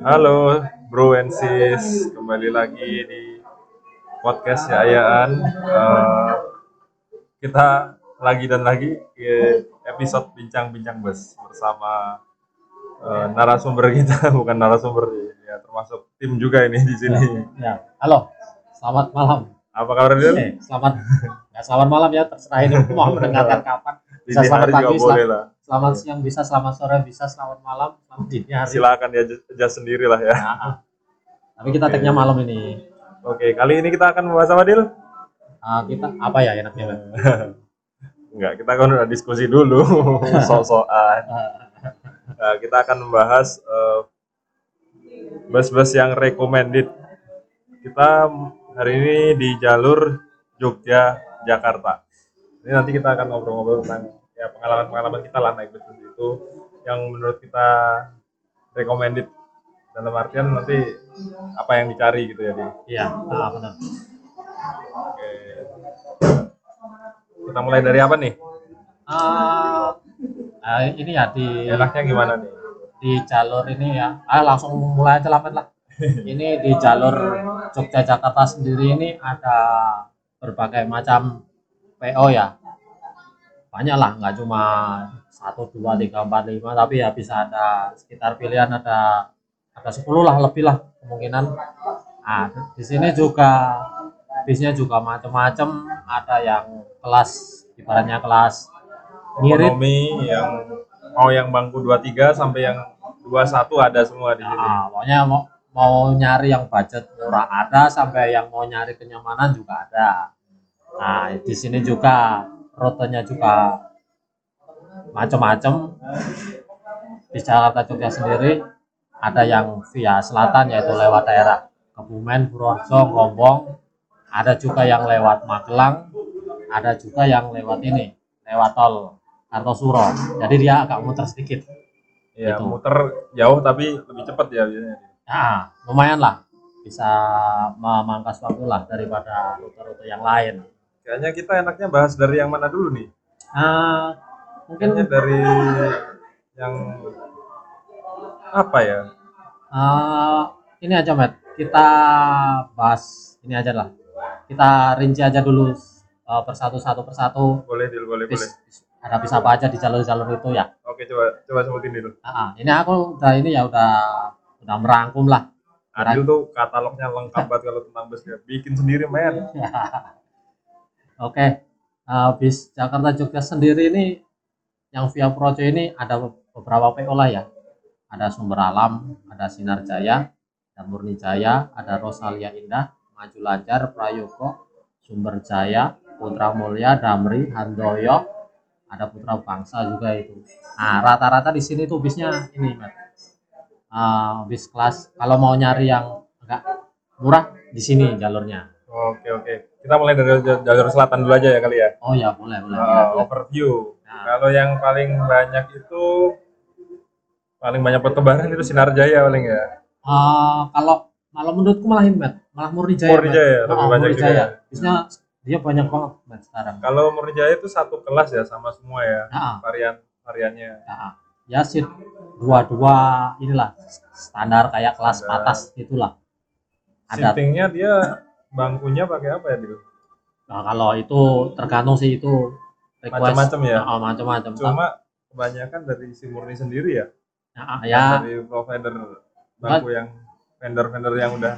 Halo bro and sis, kembali lagi di podcast Yayaan. Eh, kita lagi dan lagi ke episode bincang-bincang bus bersama eh, narasumber kita, bukan narasumber ya termasuk tim juga ini di sini. Ya, halo. Selamat malam. Apa kabar Dil? Eh, selamat ya, selamat malam ya, terserah ini mau mendengarkan kapan. Dini Bisa selamat pagi, boleh lah. Selamat siang bisa, selamat sore bisa, selamat malam, selamat dini hari. Silakan ya adjust sendiri lah ya. Ya, ah. Tapi kita tagnya malam ini. Oke, kali ini kita akan membahas apa Dil? Ah, kita apa ya enaknya? Bang? Enggak, kita kan udah diskusi dulu sok-sokan. Nah, kita akan membahas eh, bus-bus yang recommended. Kita hari ini di jalur Jogja Jakarta. Ini nanti kita akan ngobrol-ngobrol tentang ya pengalaman-pengalaman kita lah naik bus itu yang menurut kita recommended dalam artian nanti apa yang dicari gitu ya. Di. Iya, ah, benar. Oke. Kita mulai dari apa nih? Ah, ah, ini ya di Enaknya gimana nih? di jalur ini ya. Ah, langsung mulai aja lah. Ini di jalur Jogja Jakarta sendiri ini ada berbagai macam PO ya. Banyak lah, nggak cuma satu, dua, tiga, empat, lima, tapi ya bisa ada sekitar pilihan ada ada 10 lah lebih lah kemungkinan. Nah, di sini juga bisnya juga macam-macam, ada yang kelas ibaratnya kelas Ekonomi yang mau yang bangku 23 sampai yang 21 ada semua di sini. Ah, pokoknya mau mau nyari yang budget murah ada sampai yang mau nyari kenyamanan juga ada. Nah, di sini juga rutenya juga macam-macam. Di Jakarta Jogja sendiri ada yang via selatan yaitu lewat daerah Kebumen, Purworejo, Gombong. Ada juga yang lewat Magelang, ada juga yang lewat ini, lewat tol Kartosuro. Jadi dia agak muter sedikit. Ya, Gitu. muter jauh tapi lebih cepat ya biasanya. Nah, lumayan lah. Bisa memangkas waktu lah daripada rute-rute yang lain. Kayaknya kita enaknya bahas dari yang mana dulu nih? Nah, Mungkin mungkin dari yang apa ya? eh, ini aja, Matt. Kita bahas ini aja lah. Kita rinci aja dulu eh, persatu satu persatu. Boleh, Dil, boleh, Bis, boleh. ada bisa apa aja di jalur-jalur itu ya. Oke, coba coba sebutin dulu. Nah, ini aku udah ini ya udah udah merangkum lah. Adil tuh katalognya lengkap banget kalau tentang bus ya. Bikin sendiri, men. Oke, eh, bis Jakarta Jogja sendiri ini yang via Projo ini ada beberapa PO lah ya. Ada Sumber Alam, ada Sinar Jaya, ada Murni Jaya, ada Rosalia Indah, Maju Lancar, Prayogo, Sumber Jaya, Putra Mulia, Damri, Handoyo, ada Putra Bangsa juga itu. Nah, rata-rata di sini tuh bisnya ini, Mat. Eh, bis kelas kalau mau nyari yang agak murah di sini jalurnya. Oke, oke. Kita mulai dari jalur selatan dulu aja ya kali ya. Oh ya, boleh, boleh. Uh, boleh. overview. Nah. Kalau yang paling banyak itu paling banyak pertebaran itu Sinar Jaya paling ya. Ah, kalau kalau menurutku malah Matt. malah Murni Jaya. Murni. Jaya, lebih Ah, banyak Murni juga Jaya. ya. Bisnya dia banyak banget Matt, sekarang. Kalau Murni Jaya itu satu kelas ya sama semua ya Nah, varian variannya. nah, ya sih dua-dua inilah standar kayak kelas Standar. atas itulah. Ada. Seatingnya dia bangkunya pakai apa ya dulu? Nah, kalau itu tergantung sih itu. Macam-macam ya? Nah, macam-macam. Cuma kebanyakan dari si Murni sendiri ya. Nah, ya Dari provider bangku yang vendor-vendor yang udah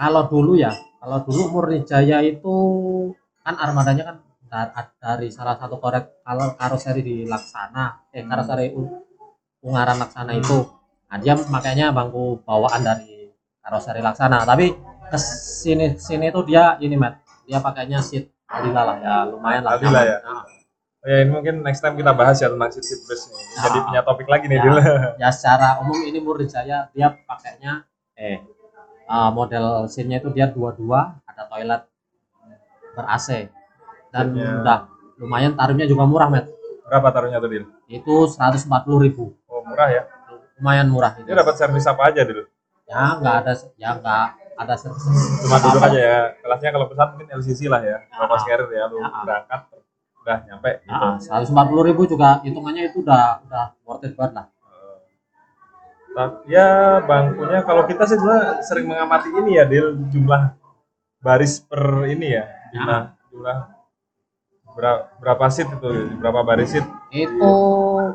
kalau dulu ya, kalau dulu Murni Jaya itu kan armadanya kan dar- dari salah satu korek kalau karoseri di Laksana, eh karoseri U- Ungaran Laksana itu, nah dia makanya bangku bawaan dari karoseri Laksana. Tapi ke sini sini tuh dia ini mat, dia pakainya seat Alila lah ya lumayan lah. Alila ya? Nah, Oh ya ini mungkin next time kita bahas ya tentang seat bus nih. Jadi Ah. punya topik lagi nih Ya. Ya secara umum ini Murni Jaya dia pakainya eh uh, model seatnya itu dia dua-dua ada toilet ber AC dan udah lumayan tarifnya juga murah met Berapa taruhnya tuh Dil? itu 140.000 ribu Oh murah ya. lumayan murah itu Dia dapat servis apa aja Dil? ya nggak ada ya nggak ada Cuma duduk aja ya. Kelasnya kalau pesan mungkin LCC lah ya. Ah. carrier ya. Lu Ah. berangkat udah nyampe gitu. Nah, 140.000 ribu juga hitungannya itu udah udah worth it banget lah Ta- Ya bangkunya kalau kita sih sebenarnya sering mengamati ini ya Dil jumlah baris per ini ya jumlah jumlah berapa, berapa seat itu berapa baris seat Itu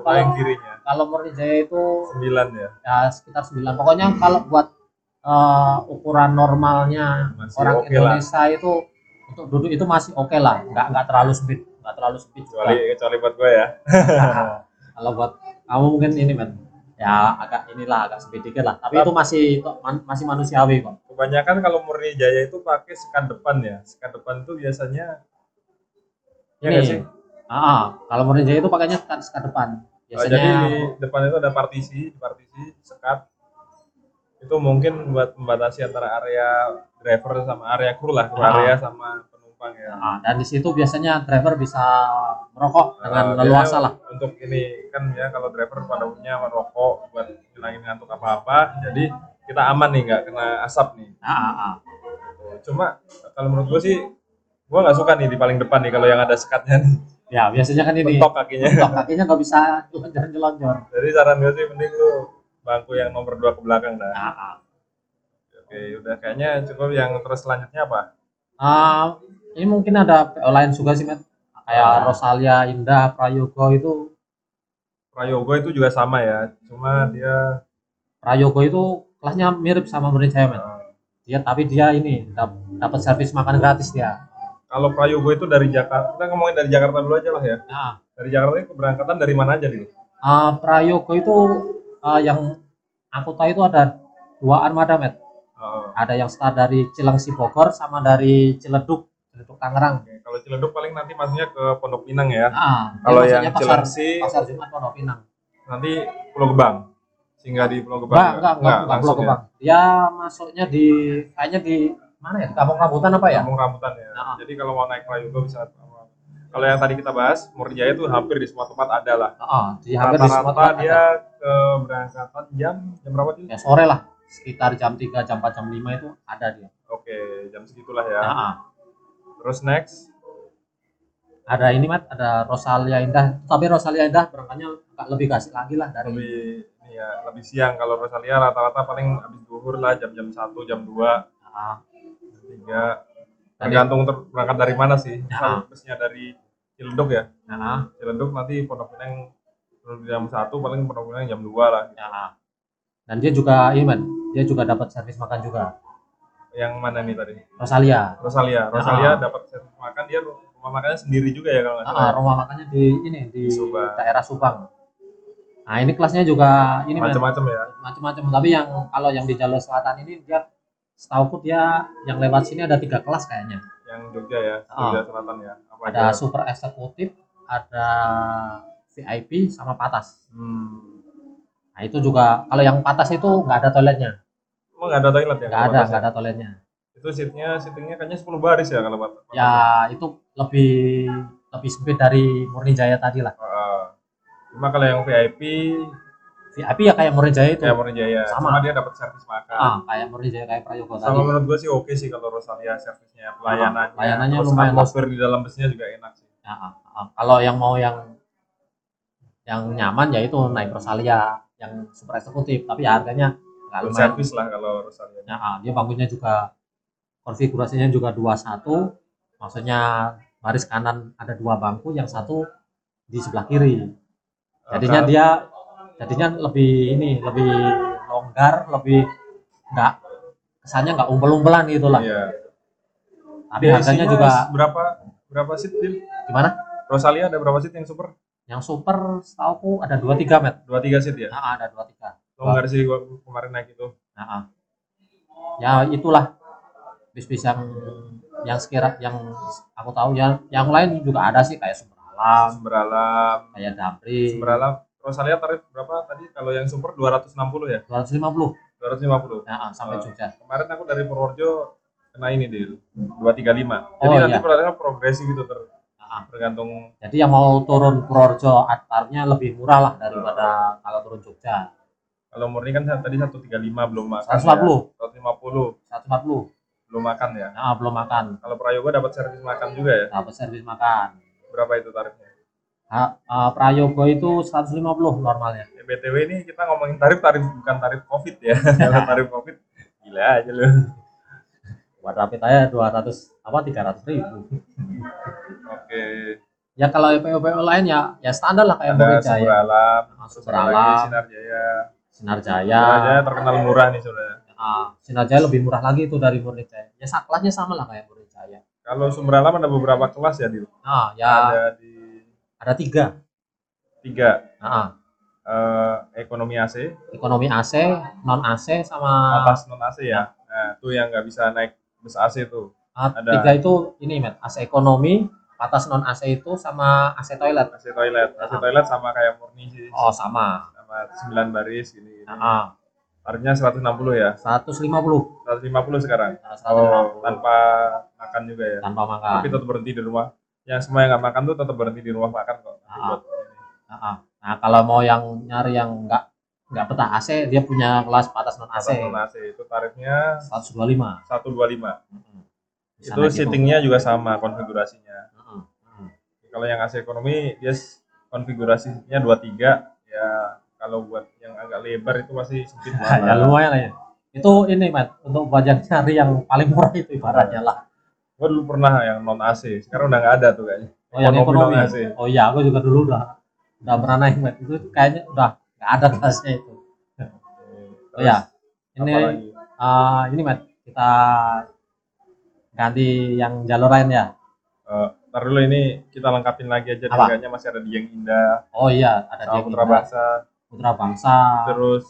paling kalau kirinya kalau Murni Jaya itu 9 ya ya sekitar 9. Pokoknya kalau buat eh, ukuran normalnya Masih orang oke lah. Indonesia itu untuk duduk itu masih oke lah, nggak nggak terlalu sempit, nggak terlalu sempit juga. kecuali kecuali buat gue ya kalau buat kamu mungkin ini men, ya agak inilah agak sempit dikit lah. Tapi itu masih man- masih manusiawi kok. kebanyakan kalau murni jaya itu pakai sekat depan ya sekat depan itu biasanya ya Ini, sih Ah, kalau Murni Jaya itu pakainya sekat, sekat depan. Oh, jadi Biasanya di depan itu ada partisi partisi sekat itu mungkin buat membatasi antara area driver sama area kru lah kru Ah. area sama penumpang ya Ah, dan di situ biasanya driver bisa merokok dengan Uh, leluasa lah. Untuk ini kan ya kalau driver pada umumnya merokok buat ngilangin ngantuk apa-apa, jadi kita aman nih nggak kena asap nih. Ah, ah, ah. Cuma kalau menurut gue sih, gue nggak suka nih di paling depan nih kalau yang ada sekatnya nih, Ya biasanya kan ini mentok kakinya. mentok kakinya nggak bisa jelonjor-jelonjor. Jadi saran gue sih mending lu bangku yang nomor dua ke belakang dah. Ah, ah. Oke, udah kayaknya cukup yang terus selanjutnya apa? Ah, ini mungkin ada lain juga sih, Met. Kayak Rosalia, Indah, Prayogo itu Prayogo itu juga sama ya, cuma dia Prayogo itu kelasnya mirip sama Murni Jaya, Met. eh, Dia tapi dia ini dap- dapat servis makan gratis dia. kalau Prayogo itu dari Jakarta, kita ngomongin dari Jakarta dulu aja lah ya. Nah, Dari Jakarta itu keberangkatan dari mana aja nih? ah, Prayogo itu ah, yang aku tahu itu ada dua armada, Met. Oh, Ada yang start dari Cilengsi Bogor sama dari Ciledug, Ciledug Tangerang. Oke, kalau Ciledug paling nanti masuknya ke Pondok Pinang ya. Dia Kalau yang pasar, Cilengsi pasar Jumat Pondok Pinang. nanti Pulau Gebang. Singgah di Pulau Gebang. Enggak, enggak, enggak, enggak, langsung Pulau Gebang. Dia masuknya di kayaknya di mana ya? Di Kampung Rambutan apa ya. ya? Kampung Rambutan ya. Nah. Jadi kalau mau naik Prayogo bisa kalau yang tadi kita bahas, Murjaya itu hampir di semua tempat ada lah. Heeh, di hampir di semua tempat dia ada. keberangkatan jam jam berapa sih? Ya sore lah, sekitar jam 3, jam 4, jam 5 itu ada dia. Oke, jam segitulah ya. Heeh. Terus next, Ada ini Mat, ada Rosalia Indah. Tapi Rosalia Indah berangkatnya lebih kasih lagi lah dari lebih ini ya, lebih siang kalau Rosalia rata-rata paling habis duhur lah jam-jam 1, jam 2, Heeh. jam 3. Tergantung ter- berangkat dari mana sih. Kalau busnya dari Ciledug ya. Heeh. Ciledug nanti Pondok Pinang jam 1 paling Pondok Pinang jam 2 lah. Ya. Dan dia juga ini Man, dia juga dapat servis makan juga. Yang mana nih tadi? Rosalia. Rosalia. Rosalia dapat servis makan dia rumah makannya sendiri juga ya kalau nggak Ah, salah. rumah makannya di ini di Subang. daerah Subang. Nah, ini kelasnya juga ini Macam-macam ya. macam-macam. Tapi yang kalau yang di jalur selatan ini dia setauku dia yang lewat sini ada tiga kelas kayaknya. Yang Jogja ya, Ah. Jogja Selatan ya. Apa Ada aja? super eksekutif, ada VIP sama patas. Hmm. Nah, itu juga kalau yang patas itu nggak ada toiletnya. Emang nggak ada toilet ya? Nggak ada, batas nggak ya? ada toiletnya. Itu seatnya, seatingnya kayaknya 10 baris ya kalau batas. Ya, itu lebih lebih sempit dari Murni Jaya tadi lah. Ah. Cuma kalau yang VIP VIP ya kayak Murni Jaya itu. kayak Murni Jaya, Sama. cuma dia dapat servis makan. Ah, kayak Murni Jaya kayak Prayogo tadi. Sama menurut gue sih oke sih kalau Rosalia servisnya, pelayanannya, pelayanannya terus lumayan atmosfer di dalam busnya juga enak sih. Ya, ah, ah. kalau yang mau yang yang nyaman ya itu naik Rosalia yang super eksekutif tapi ya harganya nggak lumayan servis lah kalau Rosalia. ya, ah, dia bangkunya juga konfigurasinya juga 21 maksudnya baris kanan ada dua bangku yang satu di sebelah kiri jadinya dia jadinya lebih ini lebih longgar lebih nggak kesannya nggak umpel-umpelan gitu lah Iya. tapi Dia harganya juga berapa berapa seat Din? gimana Rosalia ada berapa seat yang super? yang super setauku ada 23 met Dua tiga seat ya? ah, ada 23 Longgar sih gua kemarin naik itu. Nah, ya itulah bis-bis yang yang sekira yang aku tahu ya yang lain juga ada sih kayak Sumber Alam Sumber Alam, kayak Damri Sumber Alam. Rosalia tarif berapa tadi? Kalau yang super 260 ya? 250 250. nah, sampai Oh. Jogja Kemarin aku dari Purworejo kena ini di 235. Jadi Oh, nanti iya. progresif gitu ter Nah, tergantung jadi yang mau turun Purworejo antarnya lebih murah lah daripada kalau turun Jogja kalau murni kan tadi 135 belum makan. 140 Ya. 150 140 belum makan ya. nah, belum makan Kalau Prayoga dapat servis makan juga ya. dapat servis makan Berapa itu tarifnya? Ha- uh, Prayogo itu 150 normalnya. Ya, BTW ini kita ngomongin tarif tarif bukan tarif covid ya kalau tarif covid gila aja lu Buat rapid aja 200 apa 300 ribu. oke Ya kalau PO PO lain ya ya standar lah kayak ada sumber Jaya, Sumber lagi Alam. sinar jaya Sinar Jaya. sinar jaya terkenal murah nih saudara Ah, Sinar Jaya lebih murah lagi itu dari Murid Jaya. Ya kelasnya sama lah kayak Murid Jaya. kalau sumber alam ada beberapa kelas ya di Nah, ya ada di ada tiga. tiga Nah, eh, ekonomi AC ekonomi AC, non AC sama atas non AC ya nah itu yang nggak bisa naik bus AC tuh ah, ada. tiga itu ini met AC ekonomi, atas non AC itu sama AC toilet. AC toilet AC Ah. toilet sama kayak murni sih Oh sama. sama 9 baris gini, gini. Nah, tarifnya 160 ya 150. 150 sekarang Nah, 150 oh, tanpa makan juga ya tanpa makan. tapi tetap berhenti di rumah yang semua yang nggak makan tuh tetap berhenti di rumah makan kok Ah. Nah, nah, kalau mau yang nyari yang enggak enggak betah AC, dia punya kelas atas non AC non AC itu tarifnya 125. 125 Mm-mm. Bisa itu gitu. seatingnya juga sama konfigurasinya Mm-mm. Mm-mm. kalau yang AC ekonomi dia konfigurasinya 23 ya kalau buat yang agak lebar itu masih sempit ya banget lumayan lah ya. Itu ini, Mat, untuk budget nyari yang paling murah itu ibaratnya lah. Gue dulu pernah yang non AC sekarang udah nggak ada tuh kayaknya Oh, yang ekonomi. non AC Oh iya, aku juga dulu udah udah pernah naik, Mat. Itu kayaknya udah nggak ada kelasnya itu. Oh ya, ini eh, ini, Mat, kita ganti yang jalur lain ya. Eh, ntar dulu ini kita lengkapin lagi aja tiganya masih ada Dieng Indah Oh iya, ada dia Putra Bangsa Putra Bangsa. terus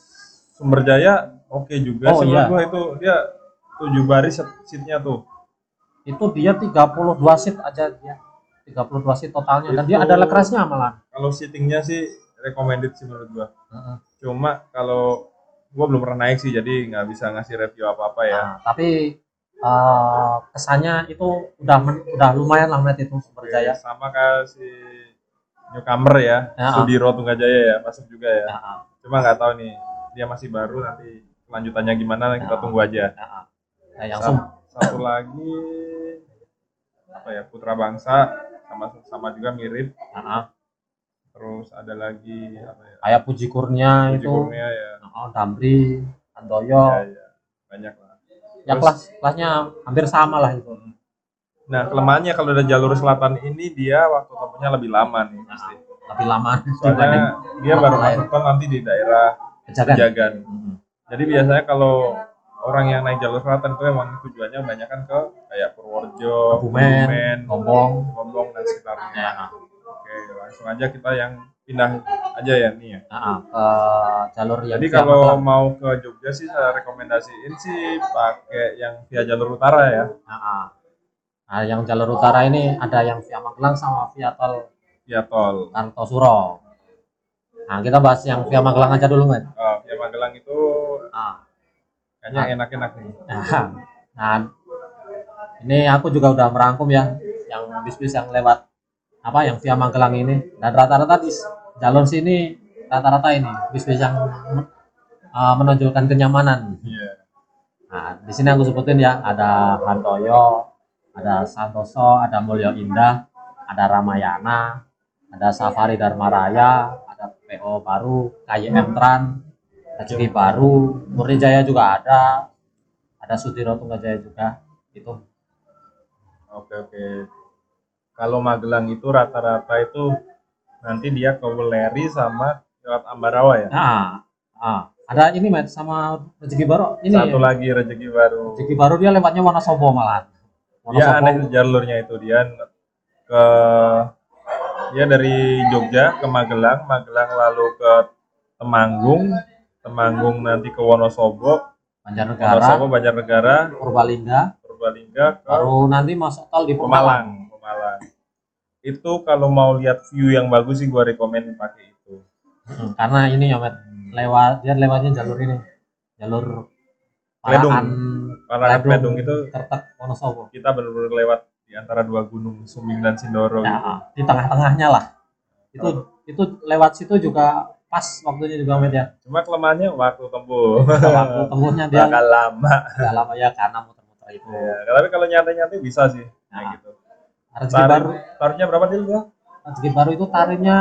Sumber Jaya oke juga Oh, sih iya. gua itu dia tujuh baris seatnya tuh Itu dia 32 seat aja dia. 32 seat totalnya dan dia Itu- ada lekrasnya malah. kalau seatingnya sih recommended sih menurut gua Heeh. cuma kalau gua belum pernah naik sih jadi nggak bisa ngasih review apa apa ya Nah, tapi eh, kesannya itu udah men- udah lumayan lah Matt itu Sumber Jaya. sama kayak si newcomer ya, Ya. Sudiro Tunggajaya ya masuk juga ya Nah, cuma nggak tahu nih dia masih baru nanti kelanjutannya gimana kita tunggu aja nah, nah, yang Sa- sum- satu lagi apa ya Putra Bangsa sama sama juga mirip. Nah, terus ada lagi apa ya? Kayak Puji Kurnia Puji itu, Kurnia ya, oh, Damri, Antoyo, ya, ya banyak lah. Ya terus- kelas kelasnya hampir sama lah itu. nah kelemahannya kalau dari jalur selatan ini dia waktu tempuhnya lebih lama nih pasti. Lebih lama. Soalnya dia baru masuk nanti di daerah Pejagan. Pejagan. Mm-mm. jadi biasanya kalau orang yang naik jalur selatan itu emang tujuannya kebanyakan ke kayak Purworejo, Kebumen, Gombong. Gombong dan sekitarnya. Ya, Oke, langsung aja kita yang pindah aja ya nih ya. nah, ke jalur yang Jadi kalau Magelang. mau ke Jogja sih saya rekomendasiin sih pakai yang via jalur utara ya, Nah, nah, yang jalur utara ini ada yang via Magelang sama via tol via tol. Kartosuro. Nah, kita bahas yang via Magelang aja dulu, Mas. Oh, via Magelang itu Nah, kayaknya enak-enak nih. nah, nah, ini aku juga udah merangkum ya yang bis-bis yang lewat apa yang via Magelang ini dan rata-rata di jalur sini rata-rata ini bis-bis yang uh, menonjolkan kenyamanan. Iya. Nah, di sini aku sebutin ya, ada Hantoyo, ada Santoso, ada Mulyo Indah, ada Ramayana, ada Safari Dharma Raya, ada PO baru, KYM Tran, Rezeki baru, Murni Jaya juga ada, ada Sudiro Tunggajaya juga, itu. Oke oke. Kalau Magelang itu rata-rata itu nanti dia ke Weleri sama lewat Ambarawa ya. Nah, ah, ada ini Matt sama Rezeki baru, ini Satu lagi rezeki baru. Rezeki baru dia lewatnya Wonosobo malah. Dia aneh jalurnya itu dia ke dia dari Jogja ke Magelang, Magelang lalu ke Temanggung, Temanggung nanti ke Wonosobo, Banjarnegara, Wonosobo Banjarnegara, Purbalingga, Purbalingga ke baru nanti masuk tol di Pemalang. Pemalang, Pemalang. Itu kalau mau lihat view yang bagus sih gua rekomen pakai itu. Hmm, karena ini ya Matt, lewat dia lewatnya jalur ini jalur Ledung. Parakan Para Ledung, Pedung itu Kertek Wonosobo kita benar-benar lewat di antara dua gunung Sumbing dan Sindoro gitu. ya, di tengah-tengahnya lah itu itu lewat situ juga pas waktunya juga Matt ya Cuma kelemahannya waktu tempuh. waktu tempuhnya dia Bakal lama. nggak lama ya karena muter-muter itu Ya, tapi kalau nyantai-nyantai bisa sih. Nah. Kayak gitu. rezeki baru Tarif, tarifnya berapa Dil gua? Rezeki Baru itu tarifnya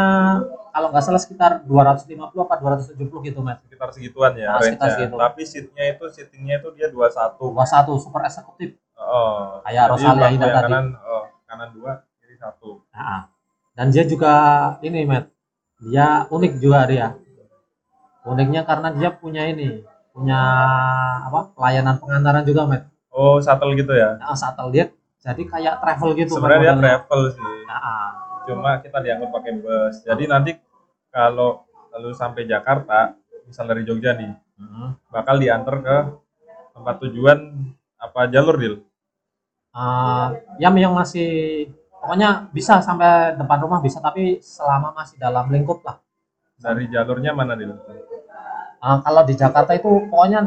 kalau nggak salah sekitar 250 apa 270 gitu, Mas. sekitar segituan ya Ah, sekitar segitu. tapi seatnya itu seatingnya itu dia 21 21 super eksekutif. oh Kayak Rosalia Indah tadi. kanan oh, kanan dua kiri satu Nah, dan dia juga ini, Matt. Dia unik juga dia. Uniknya karena dia punya ini, punya apa? Pelayanan pengantaran juga, Matt. oh shuttle gitu ya Nah, shuttle dia jadi kayak travel gitu. Sebenarnya dia travel sih Nah, cuma kita diangkut pakai bus jadi nanti kalau lalu sampai Jakarta misal dari Jogja nih hmm. bakal diantar ke tempat tujuan apa jalur deal Eh, yang yang masih pokoknya bisa sampai depan rumah bisa tapi selama masih dalam lingkup lah. Dari jalurnya mana deal Eh, kalau di Jakarta itu pokoknya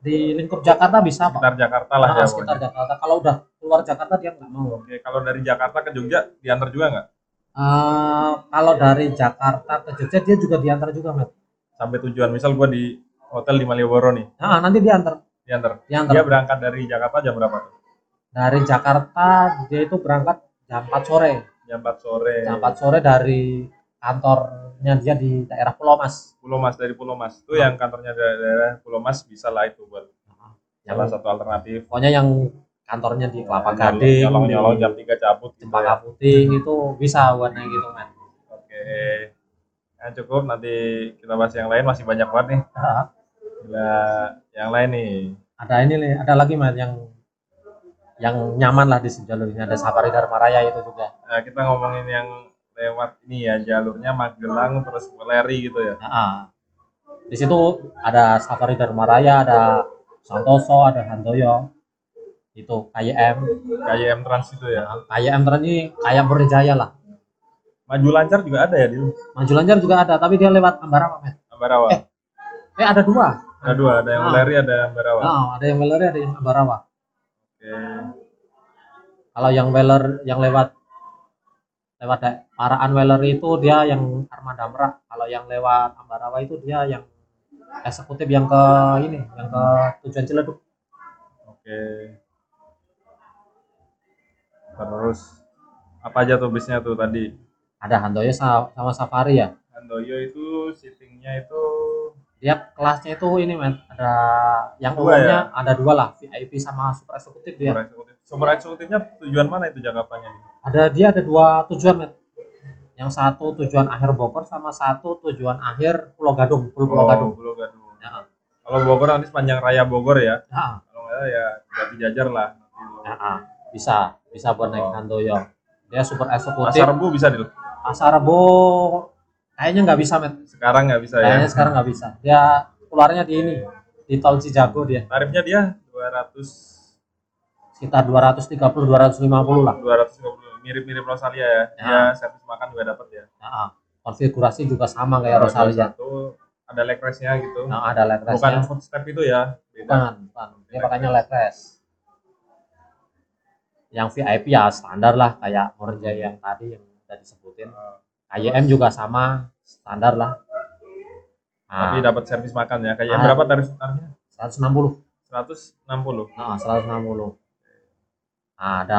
di lingkup Jakarta bisa pak. Sekitar Jakarta lah Nah, ya sekitar pokoknya. Jakarta. Kalau udah keluar Jakarta dia nggak mau. Oke kalau dari Jakarta ke Jogja diantar juga nggak? Eh, kalau dari Jakarta ke Jogja dia juga diantar juga Matt. sampai tujuan misal gua di hotel di Malioboro nih. Nah, nanti diantar. Diantar. Diantar. Dia berangkat dari Jakarta jam berapa tuh? Dari Jakarta dia itu berangkat jam 4 sore. Jam 4 sore. Jam 4 sore dari kantornya dia di daerah Pulau Mas. Pulau Mas dari Pulau Mas. Itu yang kantornya dari daerah Pulau Mas bisa lah itu buat yang salah satu alternatif. pokoknya yang kantornya di Kelapa Gading, nyolong di nyolong jam 3 cabut gitu Cempaka ya. Putih itu bisa warna gitu men. oke. Ya cukup. Nanti kita bahas yang lain. Masih banyak banget nih. Gila, yang lain nih. Ada ini nih, ada lagi men yang yang nyaman lah di jalur ini ada Safari Dharma Raya itu juga. Nah, kita ngomongin yang lewat ini ya jalurnya Magelang terus Weleri gitu ya Nah, di situ ada Safari Dharma Raya, ada Santoso, ada Handoyo, itu KYM, KYM Trans itu ya Nah, KYM terus ini kayak Berjaya lah. Maju Lancar juga ada ya di Maju Lancar juga ada, tapi dia lewat Ambarawa men. Ambarawa Eh. Eh ada dua. ada dua ada yang Ah. Weleri ada yang Ambarawa Nah, ada yang Weleri, ada yang Ambarawa. Kalau yang Weller yang lewat lewat Paraan Weller itu dia yang armada merak kalau yang lewat Ambarawa itu dia yang eksekutif yang ke ini yang ke tujuan Ciledug. Oke. Terus apa aja tuh bisnya tuh tadi? Ada Handoyo sa- sama Safari ya? Handoyo itu seatingnya itu dia kelasnya itu ini men. Ada yang Dua umumnya ada dua lah VIP sama super eksekutif dia. Super eksekutif. Super eksekutifnya tujuan mana itu nih ada dia ada dua tujuan men. Yang satu tujuan akhir Bogor sama satu tujuan akhir Pulau Gadung Pulau Pulau Oh, Gadung. Pulau Gadung. Ya. kalau Bogor nanti sepanjang raya Bogor ya? Nah, kalau nggak salah ya Jati Jajar lah. Nah, bisa bisa buat naik Oh. Handoyo. Dia super eksekutif. Pasar bisa dulu Pasar kayaknya nggak bisa, Met. sekarang nggak bisa ya Kayaknya sekarang nggak bisa. Dia keluarnya di ini di tol Cijago dia tarifnya dia 200 sekitar 230 250 lah. 250 mirip-mirip Rosalia ya. Ya. Dia servis makan juga dapat ya. Nah, konfigurasi juga sama kayak Rosalia. Satu ada leg rest-nya gitu. Nah, ada leg Bukan footstep itu ya. Beda. Bukan, bukan. Dia pakainya leg rest. Yang VIP ya standar lah kayak Morjaya yang tadi yang udah disebutin. KYM juga sama standar lah. Tapi Nah, dapat servis makan ya. Kayak Ah. berapa tarif tarifnya? 160. 160. Nah, 160. Nah, ada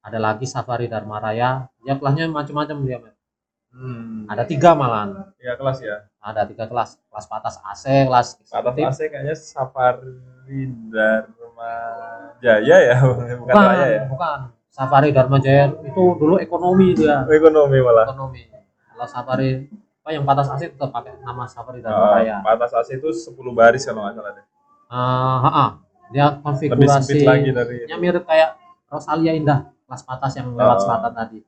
ada lagi Safari Dharma Raya. Dia kelasnya macam-macam dia. Hmm. Ada tiga malahan. Tiga kelas ya. Ada tiga kelas. Kelas patas AC, kelas Atas eksekutif. AC kayaknya Safari Dharma Jaya ya, bukan Bukan, Raya ya. bukan. Safari Dharma Jaya itu dulu ekonomi dia, ekonomi malah. ekonomi. Kalau Safari apa yang patas AC tetap pakai nama Safari Dharma Uh, Raya. atas AC itu 10 baris kalau nggak salah deh. Ah, ha-ha. Dia Lebih konfigurasi lagi dari mirip kayak Rosalia Indah, kelas patas yang lewat Oh. selatan tadi.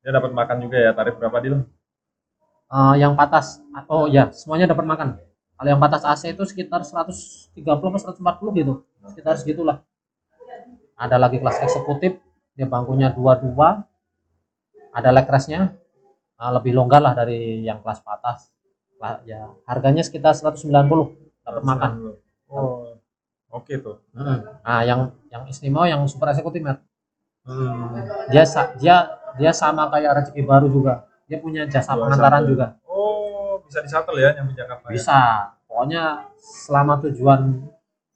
Dia dapat makan juga ya. Tarif berapa Dil? Eh, yang patas oh ya semuanya dapat makan kalau yang patas AC itu sekitar 130 atau 140 gitu sekitar segitulah ada lagi kelas eksekutif dia bangkunya dua-dua ada leg restnya eh, lebih longgar lah dari yang kelas patas Lah, ya harganya sekitar 190 dapat makan Oh. Oke tuh. Mm. nah yang yang istimewa yang super eksekutif. Hmm. dia dia dia sama kayak rezeki baru juga dia punya jasa Dua pengantaran satu. juga Oh, bisa di shuttle ya nyampe Jakarta. ya? bisa pokoknya selama tujuan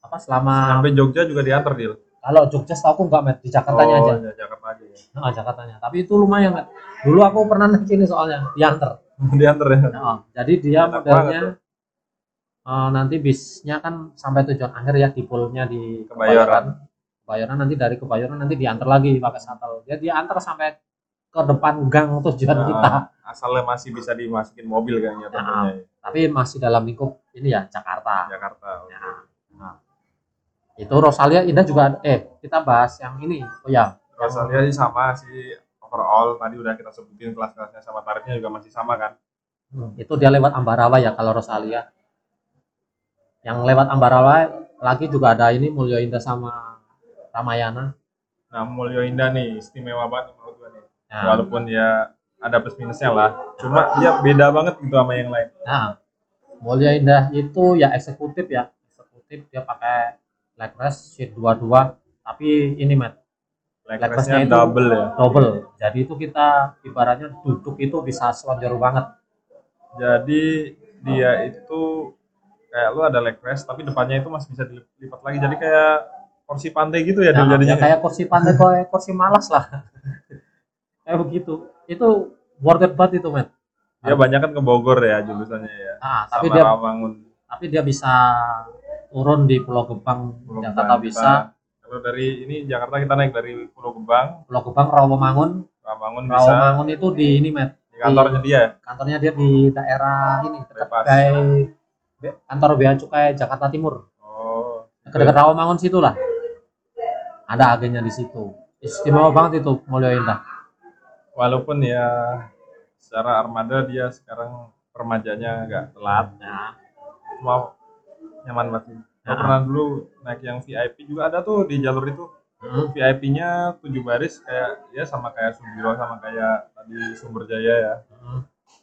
apa selama Sampai Jogja juga diantar Dil. Kalau Jogja setahu enggak met di Jakartanya oh, aja ya, Jakarta aja ya. nah, Jakartanya tapi itu lumayan met dulu aku pernah naik ini soalnya diantar Diantar ya. Nah, jadi dia Enak modelnya eh, nanti bisnya kan sampai tujuan akhir ya di poolnya di Kebayoran. Kebayoran nanti dari Kebayoran nanti diantar lagi pakai shuttle. Dia diantar sampai ke depan gang tujuan Nah, kita. asalnya masih bisa dimasukin mobil kayaknya tentunya ya. Tapi masih dalam lingkup ini ya Jakarta. Jakarta. Ya. Nah, itu Rosalia Indah juga ada- eh kita bahas yang ini. Oh ya, Rosalia sih sama sih overall tadi udah kita sebutin kelas-kelasnya sama tarifnya juga masih sama kan. itu dia lewat Ambarawa ya kalau Rosalia. Yang lewat Ambarawa lagi juga ada ini Mulyo Indah sama Ramayana. Nah, Mulyo Indah nih istimewa banget menurut gua nih. Nah, Walaupun ya ada plus minusnya lah. Cuma dia beda banget gitu sama yang lain. Nah, Mulia Indah itu ya eksekutif ya. Eksekutif dia pakai leg rest sheet 22 tapi ini Matt Leg Leg restnya itu- double ya. double. Jadi itu kita ibaratnya duduk itu bisa selonjor banget. Jadi dia itu kayak lu ada leg rest tapi depannya itu masih bisa dilipat lagi. Jadi kayak kursi pantai gitu ya Nah, jadinya. ya kayak kursi pantai kayak kursi malas lah. kayak begitu. Itu worth it banget itu, Matt. Dia banyak kan ke Bogor ya jurusannya ya. Nah, tapi Sama dia Rawamangun. tapi dia bisa turun di Pulau Gebang, Pulau Jakarta Gebang. bisa. Kalau dari ini Jakarta kita naik dari Pulau Gebang, Pulau Gebang Rawamangun. Rawamangun bisa. Rawamangun itu di ini, Matt. di kantornya dia. kantornya dia di daerah ini dekat kantor bea cukai Jakarta Timur. Oh, dekat Rawamangun situ lah ada agennya di situ. Istimewa banget itu Mulyo Indah. Walaupun ya secara armada dia sekarang permajanya agak telat, nah, cuma nyaman banget. Gua Nah. pernah dulu naik yang VIP juga ada tuh di jalur itu. hmm, VIP-nya 7 baris kayak ya sama kayak Subiro sama kayak tadi Sumber Jaya ya. hmm,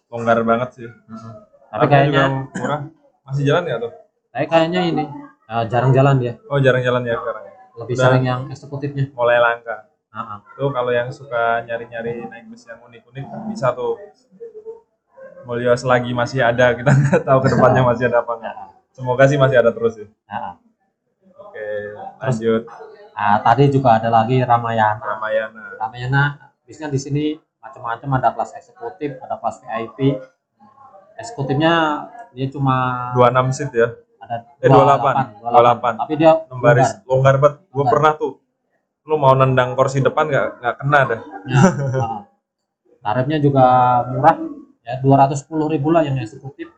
Longgar banget sih. hmm. tapi kayaknya juga murah. Masih jalan ya tuh? tapi kayaknya ini eh, jarang jalan dia Oh, jarang jalan ya sekarang. ya. lebih Udah. sering yang eksekutifnya Mulai langka. Ah. Tuh kalau yang suka nyari-nyari naik bus yang unik-unik bisa tuh. Mulyo selagi masih ada, kita nggak tahu ke depannya masih ada apa enggak. Semoga sih masih ada terus ya. Nah, ah. Oke, lanjut Nah, tadi juga ada lagi Ramayana Ramayana. Ramayana bisnya di sini macam-macam ada kelas eksekutif ada kelas VIP eksekutifnya dia cuma 26 seat ya. ada Eh, 28, 28. tapi dia 6 baris longgar banget. Gue Longgar. pernah tuh. Lu mau nendang kursi depan nggak nggak kena dah. Ya, nah. tarifnya juga murah ya 210 ribu lah yang eksekutif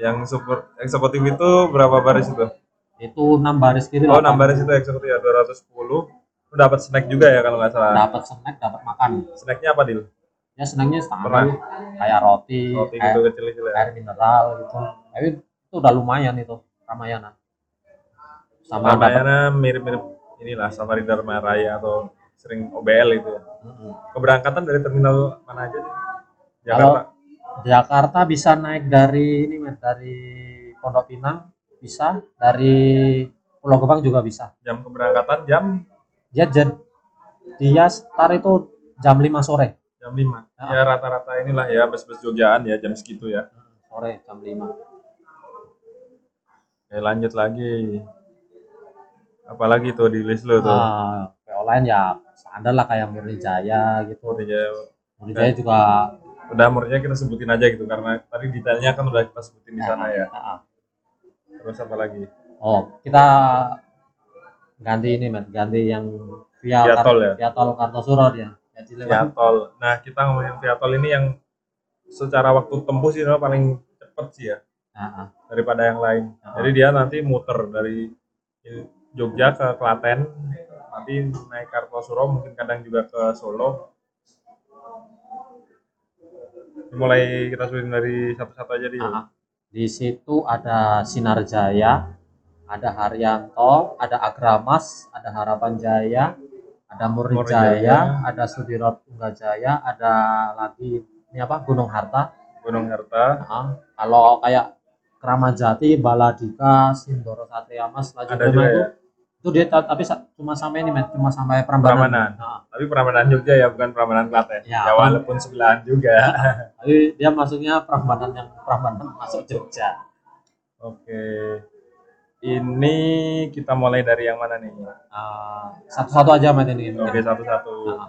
Yang super eksekutif itu berapa baris itu? itu 6 baris kiri Oh, 6 delapan. baris itu eksekutif ya 210. Lu dapat snack juga ya kalau nggak salah. dapat snack dapat makan Snacknya apa, Dil? ya snacknya standar kayak roti, Roti air, gitu kecil-kecil ya. air mineral gitu tapi itu udah lumayan itu Ramayana sama Ramayana mirip-mirip inilah Safari Dharma Raya atau sering OBL itu ya. Mm-mm. Keberangkatan dari terminal mana aja nih? Kalau Jakarta. Bisa naik dari ini Met, dari Pondok Pinang bisa dari Pulau Gebang juga bisa Jam keberangkatan jam dia jen dia start itu jam 5 sore jam 5. Ah. Ya rata-rata inilah ya bus-bus Jogjaan ya jam segitu ya. sore jam 5 Oke, lanjut lagi. Apalagi tuh di list lu tuh. ah lain ya standar lah kayak Murni Jaya gitu Oh, dia Murni Jaya juga udah umurnya kita sebutin aja gitu karena tadi detailnya kan udah kita sebutin di sana ya. Ah, ah. Terus apa lagi? oh kita ganti ini Met, ganti yang via Via tol ya? via tol Kartosuro dia jadi lewat Viatol. Nah, kita ngomongin Viatol ini yang secara waktu tempuh sih paling cepet sih ya Ah, ah. daripada yang lain. Ah. Jadi dia nanti muter dari Jogja ke Klaten, nanti naik Kartosuro, mungkin kadang juga ke Solo. Mulai kita sebutin dari satu-satu aja di. Ah. Di situ ada Sinar Jaya, ada Haryanto, ada Agramas, ada Harapan Jaya, ada Murni Jaya, Jaya. ada Sudirot Tunggal Jaya, ada lagi ini apa Gunung Harta. Gunung Harta. Ah, kalau kayak Kramajati, Baladika, Sindoro Satria Mas, juga itu ya. Itu dia ta- tapi cuma sampai ini Met, cuma sampai Prambanan. Prambanan. Nah, Tapi Prambanan Jogja ya, bukan Prambanan Klaten. Ya. Ya, walaupun sebelahan juga. tapi dia masuknya Prambanan yang Prambanan masuk Jogja. Oke. Ini kita mulai dari yang mana nih? Eh, satu-satu aja Met ini. Oke, satu-satu. Ah.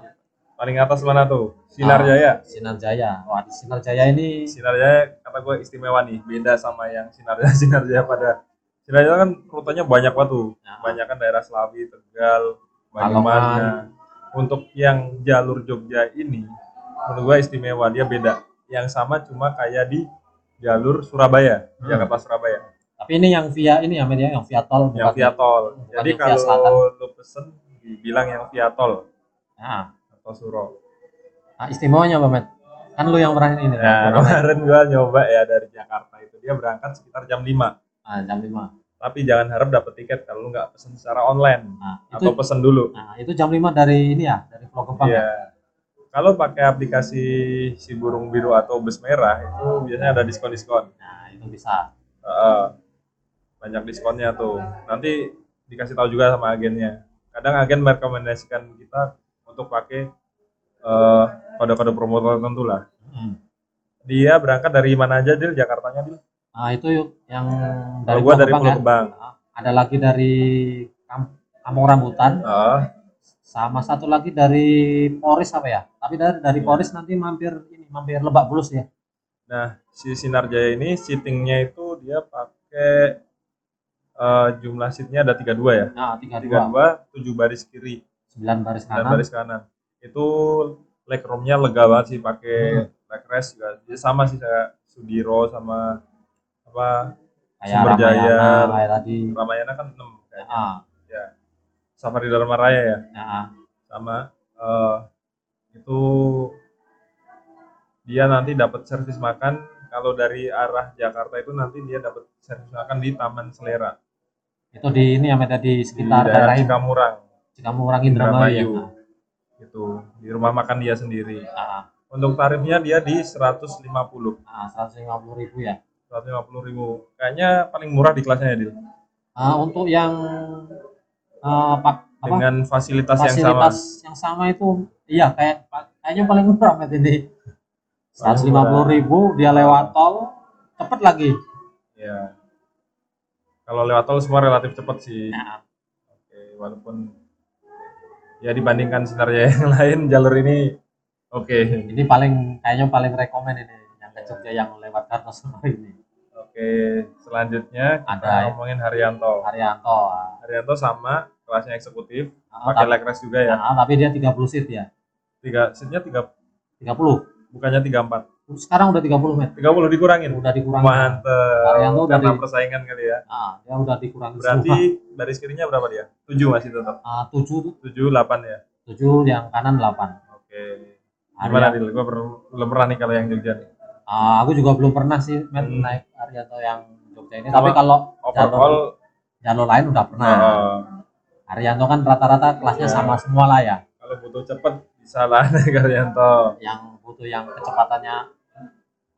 Paling atas mana tuh? Sinar Ah, Jaya. Sinar Jaya. Wah, di Sinar Jaya ini Sinar Jaya kata gue istimewa nih, beda sama yang Sinar Jaya. Sinar Jaya pada Jaya kan rutenya banyak banget tuh. Ya. Banyak kan daerah Slawi, Tegal, Banyumas. Nah, untuk yang jalur Jogja ini menurut gue istimewa, dia beda. Yang sama cuma kayak di jalur Surabaya, Hmm. Jakarta Surabaya. tapi ini yang via ini ya Met ya, yang via tol Yang via tol. bukan Jadi via selatan. kalau lu pesen dibilang yang via tol Nah, atau Suro. nah, istimewanya apa Met? Kan lu yang pernah ini. Nah, Met. kemarin gua nyoba ya dari Jakarta itu dia berangkat sekitar jam 5. Ah, jam 5. Tapi jangan harap dapat tiket kalau lu nggak pesen secara online Nah, itu atau pesen dulu. nah, itu jam 5 dari ini ya, dari Pulau Gebang. ya? Iya. Kalau pakai aplikasi si burung biru atau bus merah itu biasanya ada diskon-diskon. Nah, itu bisa. Heeh. banyak diskonnya tuh. Nanti dikasih tahu juga sama agennya. Kadang agen merekomendasikan kita untuk pakai eh, kode-kode promo tertentu lah. Hmm. Dia berangkat dari mana aja, Dil? Jakartanya, Dil? Nah, itu yang Kalau dari gua dari Pulau ya. Gebang. Nah, Ada lagi dari Kam- Kampung Rambutan, Heeh. sama satu lagi dari Polres apa ya? Tapi dari dari Iya. Polres nanti mampir ini, mampir Lebak Bulus ya. Nah, si Sinar Jaya ini seatingnya itu dia pakai eh, jumlah seatnya ada 32 ya. Nah, 32, 32, 7 baris kiri, 9 baris 9 kanan. baris kanan. Itu legroomnya lega banget sih pakai leg rest juga. Dia sama sih saya Sudiro sama apa Kayak Sumber Jaya. Kayak tadi. Ramayana kan 6 kayaknya. Ah, Safari Dharma Raya ya. nah, Sama eh, itu dia nanti dapat servis makan kalau dari arah Jakarta itu nanti dia dapat servis makan di Taman Selera itu di ini yang ada di di sekitar daerah daerah. Cikamurang Cikamurang Indramayu. ya. Gitu di rumah makan dia sendiri Nah, untuk tarifnya dia di 150 nah, 150 ribu ya. 150 ribu kayaknya paling murah di kelasnya ya Dil Ah, untuk yang pak apa dengan fasilitas, yang sama fasilitas yang sama itu iya kayak kayaknya paling murah Met ini. Paling 150 ribu dia lewat tol cepet lagi. ya kalau lewat tol semua relatif cepat sih Nah, Oke, walaupun ya dibandingkan Sinar Jaya yang lain jalur ini oke. ini paling kayaknya paling rekomen ini yang ke Jogja yang lewat Kartosono ini. Oke, selanjutnya kita Ada. ngomongin Haryanto. Haryanto. Haryanto sama kelasnya eksekutif, Ah, pakai rest juga ya. nah, tapi dia 30 seat ya. Tiga seatnya tiga 30. bukannya tiga empat. Sekarang udah 30 Met. Tiga puluh dikurangin. Udah dikurangi. Mantep. Haryanto udah Karena di- persaingan kali ya. Nah, dia udah dikurangi Berarti semua. baris kirinya berapa dia? Tujuh masih tetap. Ah, 7 Tujuh delapan ya. 7 yang kanan 8. Oke. Gimana Haryanto. Dil? Gue belum pernah nih kalau yang Jogja nih. Ah, aku juga belum pernah sih Met, Hmm. naik Haryanto yang Jogja ini. Sama Tapi kalau Overall, jalur lain udah pernah. eh, Haryanto kan rata-rata kelasnya Ya. sama semua lah ya. kalau butuh cepet bisa lah naik Haryanto. Yang butuh yang kecepatannya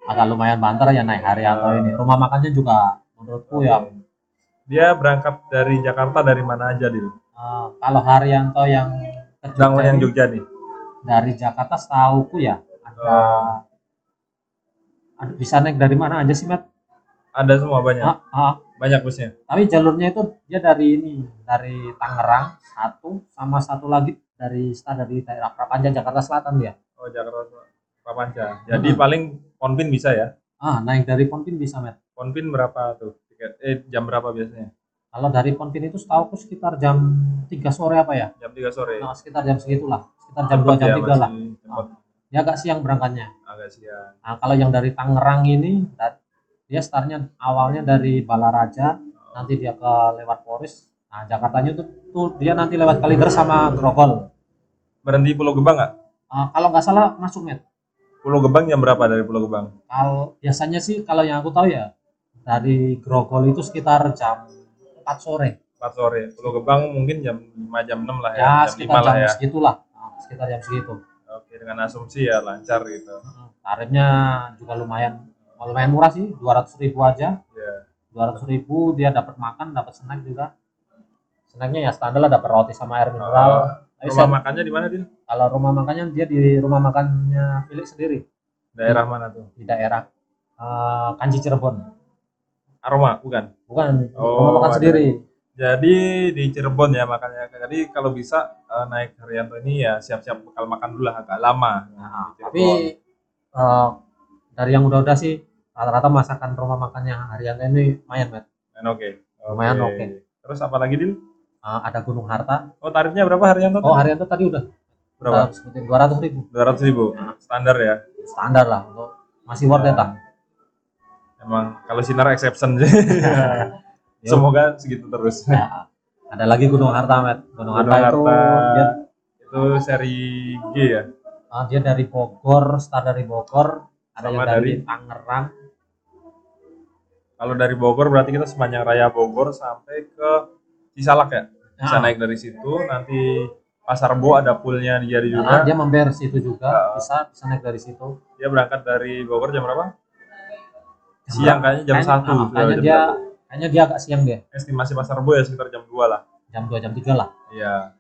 agak lumayan banter ya naik Haryanto Ya. ini. Rumah makannya juga menurutku ya Dia berangkat dari Jakarta dari mana aja, Dil? eh, kalau Haryanto yang ke Jogja yang Jogja nih. dari Jakarta setahuku ya ada ada- bisa naik dari mana aja sih Matt? Ada semua banyak. Ah, ah. Banyak busnya. tapi jalurnya itu dia dari ini dari Tangerang satu sama satu lagi dari dari daerah Prapanca Jakarta Selatan dia. Oh, Jakarta Prapanca. Jadi Hmm. paling Ponpin bisa ya. Ah, naik dari Ponpin bisa Matt. Ponpin berapa tuh tiket? Eh, jam berapa biasanya? Kalau dari Ponpin itu setahuku sekitar jam 3 sore apa ya? Jam 3 sore. Nah, sekitar jam segitulah. Sekitar jam 2 Cepet jam ya, 3 lah. Dia agak siang berangkatnya. Nah, kalau yang dari Tangerang ini dia startnya awalnya dari Balaraja, nanti dia ke lewat Polres. Nah, Jakartanya tuh, tuh dia nanti lewat Kalideres sama Grogol. Berhenti Pulau Gebang nggak? Ah, kalau nggak salah masuk Met. Pulau Gebang jam berapa dari Pulau Gebang? Kalau biasanya sih kalau yang aku tahu ya dari Grogol itu sekitar jam 4 sore. 4 sore. Pulau Gebang mungkin jam 5 jam 6 lah ya. Ya, jam 5 sekitar lah jam ya. segitulah. Nah, sekitar jam segitu. Oke, dengan asumsi ya lancar gitu. Mm, Tarifnya juga lumayan lumayan murah sih, 200 ribu aja. Ya. 200 ribu dia dapat makan, dapat snack juga. Snacknya ya standar lah, dapat roti sama air mineral. Tapi rumah saya- makannya di mana, Din? kalau rumah makannya dia di rumah makannya milik sendiri Daerah mana tuh? di daerah eh, Kanci Cirebon. aroma bukan bukan Oh, rumah makan ada. sendiri jadi di Cirebon ya makanya. Jadi kalau bisa eh, naik Haryanto ini ya siap-siap bekal makan dulu lah agak lama. Nah, tapi Cirebon. eh, dari yang udah-udah sih rata-rata masakan rumah makannya Haryanto ini lumayan Matt. Dan oke. Lumayan oke. terus apa lagi Dil? Eh, ada Gunung Harta. Oh tarifnya berapa Haryanto oh Haryanto tadi udah. Berapa? Sebutin 200 ribu. dua ratus ribu. Standar ya? Standar lah. Untuk masih worth it lah. Emang kalau sinar exception sih Yo. semoga segitu terus. Ya, ada lagi Gunung Harta Matt. Gunung, Gunung Harta, itu Harta. dia itu seri G ya? Ah, dia dari Bogor start dari Bogor. Ada Sama yang dari, dari- Tangerang. Kalau dari Bogor berarti kita sepanjang raya Bogor sampai ke Cisalak ya? Bisa Nah, naik dari situ nanti Pasar Bo ada poolnya dia nah, juga. dia member situ juga. Ah. bisa bisa naik dari situ. Dia berangkat dari Bogor jam berapa? Siang kayaknya jam Kayaknya- satu ah, sudah kayaknya dia satu. Kayaknya dia agak siang deh. Estimasi Pasar Bo ya sekitar jam 2 lah. Jam 2 jam 3 lah. Iya.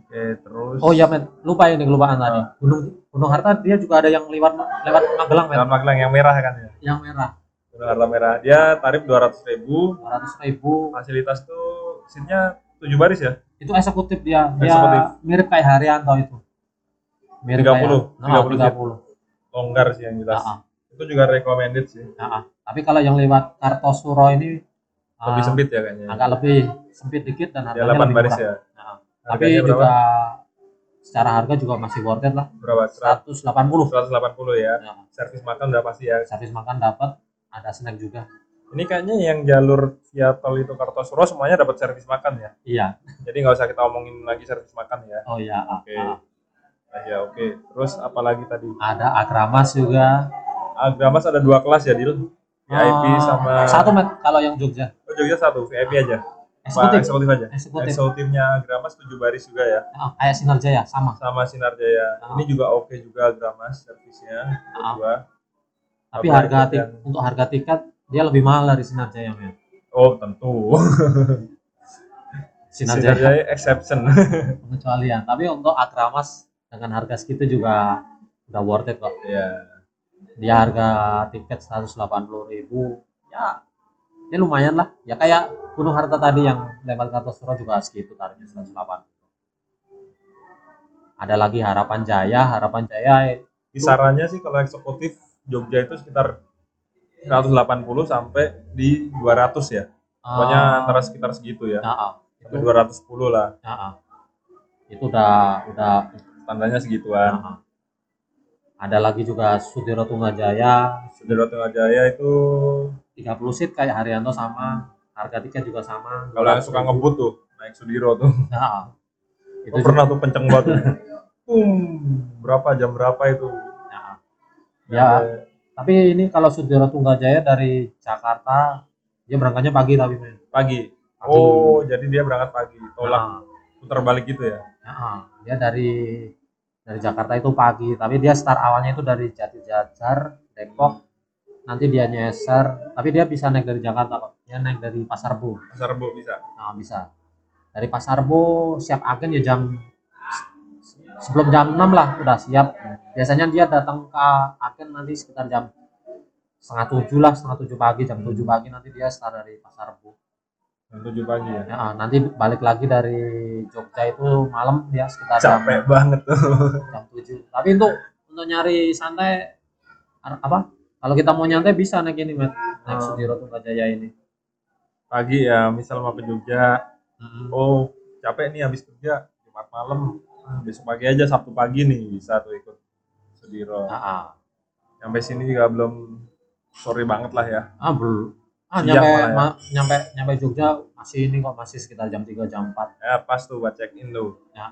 Oke terus? Oh ya men. Lupa ini kelupaan tadi. Ah. Gunung Gunung Harta dia juga ada yang lewat lewat Magelang men. Jalan Magelang yang merah kan ya? Yang merah. Gunung Harta merah. Dia tarif 200.000 ribu. 200 ribu. Fasilitas tuh seatnya 7 baris ya? Itu eksekutif dia. Dia Eksekutif. mirip kayak Haryanto itu. Mirip 30, kayak, nah, 30 30, longgar sih yang jelas. Ah, ah. Itu juga recommended sih Nah, tapi kalau yang lewat Kartosuro ini lebih ah, sempit ya kayaknya agak lebih sempit dikit dan ya harganya 8 lebih baris murah. ya Nah, tapi berapa? juga secara harga juga masih worth it lah. berapa 100 180. 180 ya Nah, servis makan udah pasti ya servis makan dapat, ada snack juga. ini kayaknya yang jalur via tol itu Kartosuro semuanya dapat servis makan ya Iya. jadi nggak usah kita omongin lagi servis makan ya Oh iya. ah, Oke. ah. Nah, ya oke terus apa lagi tadi Ada Agramas juga. Agramas ada dua kelas ya Dil VIP Ah, sama satu met kalau yang Jogja. oh, Jogja satu VIP aja Eksekutif. eksekutif aja Eksekutif. eksekutifnya Agramas 7 baris juga ya Ah, kayak Sinar Jaya sama. sama Sinar Jaya Ah. ini juga oke juga Agramas servisnya Ah. dua Tapi Apa harga itu tik- yang- untuk harga tiket dia lebih mahal dari Sinar Jaya men. oh tentu Sinar Sinar Jaya Jaya exception pengecualian. Tapi untuk Agramas dengan harga segitu juga udah worth it kok. ya dia harga tiket 180.000 ya ya lumayan lah. Ya kayak Gunung Harta tadi yang lewat Kartosuro juga segitu tarifnya 180 ada lagi Harapan Jaya Harapan Jaya kisarannya sih kalau eksekutif Jogja itu sekitar 180 sampai di 200 ya. Pokoknya eh, antara sekitar segitu ya. Nah, ah, itu, sampai 210 lah. Nah, ah. itu udah udah standarnya segituan. Nah, ah. Ada lagi juga Sudiro Tunggajaya Sudiro Tengah Jaya itu 30 seat kayak Haryanto sama harga tiket juga sama. Kalau yang suka ngebut tuh naik Sudiro tuh. Nah, itu Gua pernah tuh kenceng banget. Bum, berapa jam berapa itu? Nah, ya. Tapi ini kalau Sudiro Tunggajaya dari Jakarta dia berangkatnya pagi tapi men. Pagi. Pagi. Oh jadi dia berangkat pagi. Tolak Nah, putar balik gitu ya? Nah, dia dari dari Jakarta itu pagi tapi dia start awalnya itu dari Jatijajar Depok. Nanti dia nyeser tapi dia bisa naik dari Jakarta kok dia naik dari Pasar Bo. Pasar bu bisa? Nah bisa. Dari Pasar Bo siap agen ya jam sebelum jam 6 lah udah siap. Biasanya dia datang ke agen nanti sekitar jam setengah tujuh lah setengah tujuh pagi jam tujuh pagi nanti dia start dari Pasar jam tujuh pagi ya? Ya, nanti balik lagi dari Jogja itu malam ya sekitar jam, capek banget tuh. jam 7 tapi untuk untuk nyari santai apa? Kalau kita mau nyantai bisa naik ini Mat. naik Hmm. Sudiro Tunggajaya ini. Pagi ya misal mau ke Jogja. Mm. oh capek nih habis kerja Jumat malam. Ah, besok pagi aja Sabtu pagi nih bisa tuh ikut Sudiro. Ah, ah. sampai sini juga belum sore banget lah ya. Ah belum ah Siang nyampe ya. ma- nyampe nyampe Jogja masih ini kok masih sekitar jam 3 jam 4 ya pas tuh buat check in tuh. Ya.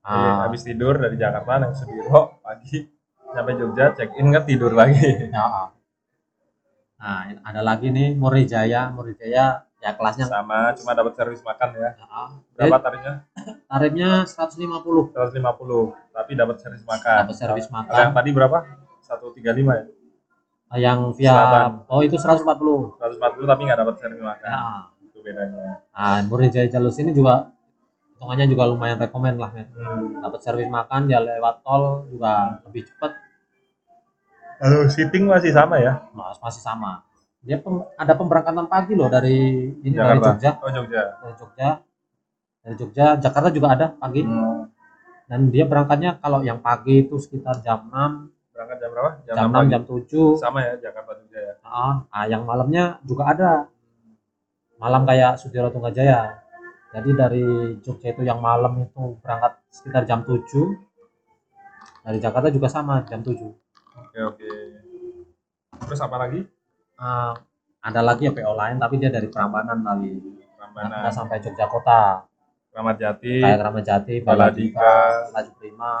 Ah. Iya, habis tidur dari Jakarta naik Sudiro pagi sampai Jogja check in kan tidur lagi. Ya, ah. nah ada lagi nih Murijaya Murijaya ya kelasnya. Sama cuma dapat servis makan ya. Ya, ah. berapa tarifnya? Tarifnya 150 150 tapi dapat servis makan. Dapat servis makan yang tadi berapa? 135 ya yang via Selatan. oh itu 140 140 tapi nggak dapat servis makan. Ya itu bedanya. Nah Murijaya Jalus ini juga hitungannya juga lumayan rekomen lah men. Hmm. dapat servis makan dia lewat tol juga lebih cepat. Lalu seating masih sama ya? Mas- masih sama. Dia pem- ada pemberangkatan pagi loh dari ini dari Jakarta. Jogja. Oh Jogja. dari Jogja. Dari Jogja Jakarta juga ada pagi. Hmm. dan dia berangkatnya kalau yang pagi itu sekitar jam 6 Berangkat jam berapa? jam, 6 6 pagi. jam 7 Sama ya Jakarta Jogja ya. Ah, ah, yang malamnya juga ada malam kayak Sudiro Tunggajaya jadi dari Jogja itu yang malam itu berangkat sekitar jam 7 dari Jakarta juga sama jam 7 Oke oke. Terus apa lagi? Ah, ada lagi ya PO lain tapi dia dari Prambanan kali Prambanan, nggak sampai Jogja kota Kramat Jati, kayak Kramat Jati, Baladika. Laju Prima,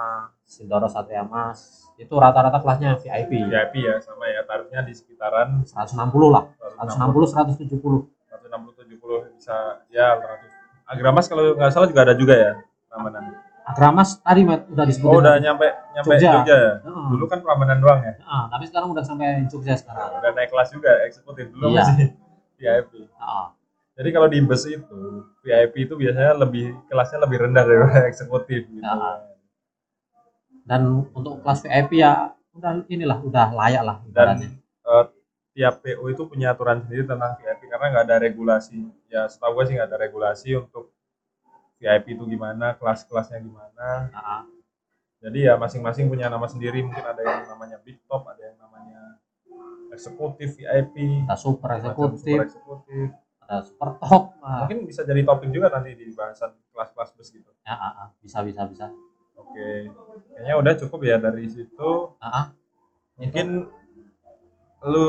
Sindoro Satria Mas itu rata-rata kelasnya VIP VIP ya sama ya tarifnya di sekitaran 160 lah 160 170 160 70 bisa ya alternatif. Agramas kalau nggak salah juga ada juga ya Prambanan. Agramas tadi udah disebutin Oh udah nyampe nyampe Jogja. Jogja, ya. Heeh. Dulu kan Prambanan doang ya. Ah, tapi sekarang udah sampai Jogja sekarang. Udah naik kelas juga eksekutif dulu Iya. masih VIP. Ah, Jadi kalau di bus itu VIP itu biasanya lebih kelasnya lebih rendah daripada eksekutif gitu. Ya. dan untuk kelas VIP ya udah inilah udah layak lah Dan eh, tiap PO itu punya aturan sendiri tentang VIP karena nggak ada regulasi. Ya setahu gue sih nggak ada regulasi untuk VIP itu gimana, kelas-kelasnya gimana. Ah, Jadi ya masing-masing punya nama sendiri. Mungkin ada yang namanya Big Top, ada yang namanya eksekutif VIP, ada super eksekutif, super eksekutif. Ada super top. Ah, Mungkin bisa jadi topik juga nanti di bahasan kelas-kelas bus gitu. ya, ah, ah, bisa bisa bisa. Oke, kayaknya udah cukup ya dari situ. Ah, ah. Mungkin lu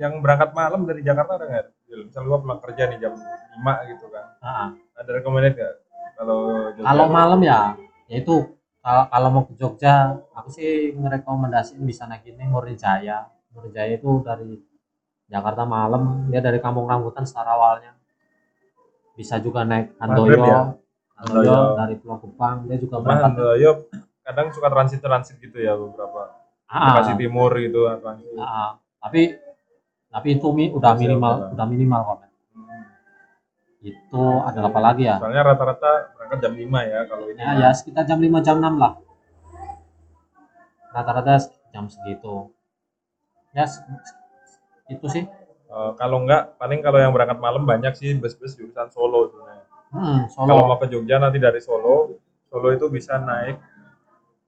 yang berangkat malam dari Jakarta ada nggak? Misal lu pulang kerja nih jam 5 gitu kan. Ah, ah. Ada recommended nggak? Kalau? Kalau malam ya, yaitu kalau kalau mau ke Jogja, aku sih ngerekomendasiin bisa naik ini Murijaya. Murijaya itu dari Jakarta malam, dia dari Kampung Rambutan secara awalnya. Bisa juga naik Handoyo, ya? Handoyo. dari Pulau Kupang, dia juga berangkat. Handoyo kadang suka transit-transit gitu ya beberapa. Ah, Bekasi Timur gitu transit. ah, ah. tapi tapi itu mi, udah minimal, udah minimal kok. Men. Hmm. Itu ada apa lagi ya? Soalnya rata-rata berangkat jam 5 ya kalau ini. Ya, ya sekitar jam 5 jam 6 lah. Rata-rata jam segitu. Ya itu sih. Eh, kalau enggak paling kalau yang berangkat malam banyak sih bus-bus jurusan Solo sebenarnya. Hmm, Kalau mau ke Jogja nanti dari Solo, Solo itu bisa naik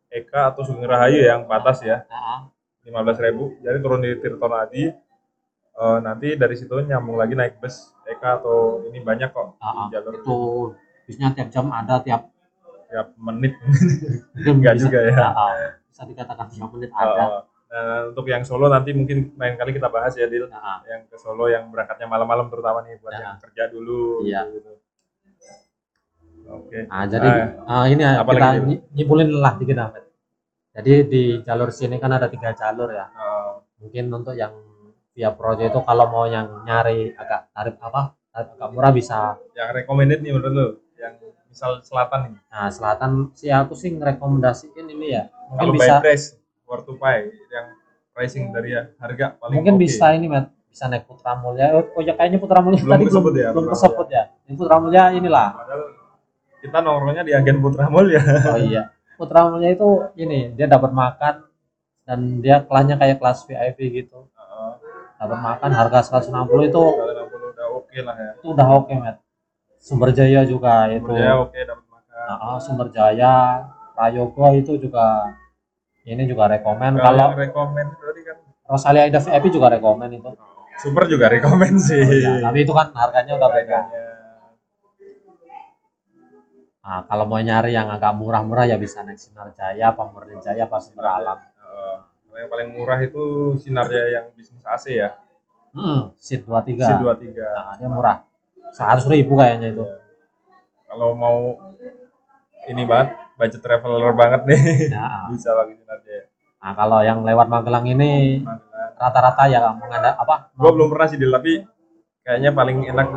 Eka atau Sugeng Rahayu yang batas ya, Ah, 15.000. Jadi turun di Tirtonadi, eh, nanti dari situ nyambung lagi naik bus Eka atau ini banyak kok ah, ah. di jalur itu bisnya tiap jam ada tiap tiap menit. Enggak bisa- juga ya. Ah, ah. bisa dikatakan tiap menit ada. Nah, untuk yang Solo nanti mungkin lain kali kita bahas ya, Dil. Ah, ah. Yang ke Solo yang berangkatnya malam-malam terutama nih buat Ya. yang kerja dulu. Iya. Gitu. Oke. Nah, jadi ah, ini ya, apa kita nyimpulin lah dikit Ahmed. Jadi di jalur sini kan ada tiga jalur ya. Eh, Mungkin untuk yang via projo itu kalau mau yang nyari agak tarif apa tarif agak murah bisa yang recommended nih menurut lu, yang misal selatan nih. Nah, selatan sih aku sih ngerekomendasiin ini ya. Mungkin Kalau bisa by price, where to buy, yang pricing dari harga paling mungkin oke. bisa ini Mat, bisa naik Putra Mulya. Oh, oh ya kayaknya Putra Mulya Belum tadi belum ya, belum kesebut ya. Ini Putra Mulya inilah. Padahal kita nongkrongnya di agen Putra Mall ya. Oh iya. Putra Mulya itu ini dia dapat makan dan dia kelasnya kayak kelas VIP gitu. Heeh. Dapat makan harga 160 itu Kalau 60 udah oke lah ya. itu udah oke, Mat. Sumber Jaya juga itu. Ya oke dapat makan. Nah, Sumber Jaya, Prayogo itu juga ini juga rekomen Kalau kalau rekomend berarti kan Rosalia Ida VIP juga rekomen itu. super juga rekomend sih. Oh, iya, tapi itu kan harganya udah beda. Nah, kalau mau nyari yang agak murah-murah ya bisa naik Sinar Jaya, Pamurin Jaya, pas Alam. Heeh. Kalau yang paling murah itu Sinar Jaya yang bisnis AC ya. Hmm, Seat 23. C23. Nah, dia murah. 100 ribu kayaknya itu. Kalau mau ini banget, budget traveler banget nih, Nah, bisa pakai Sinar Jaya. nah, kalau yang lewat Magelang ini rata-rata ya mengada apa? Gua belum pernah sih tapi kayaknya paling enak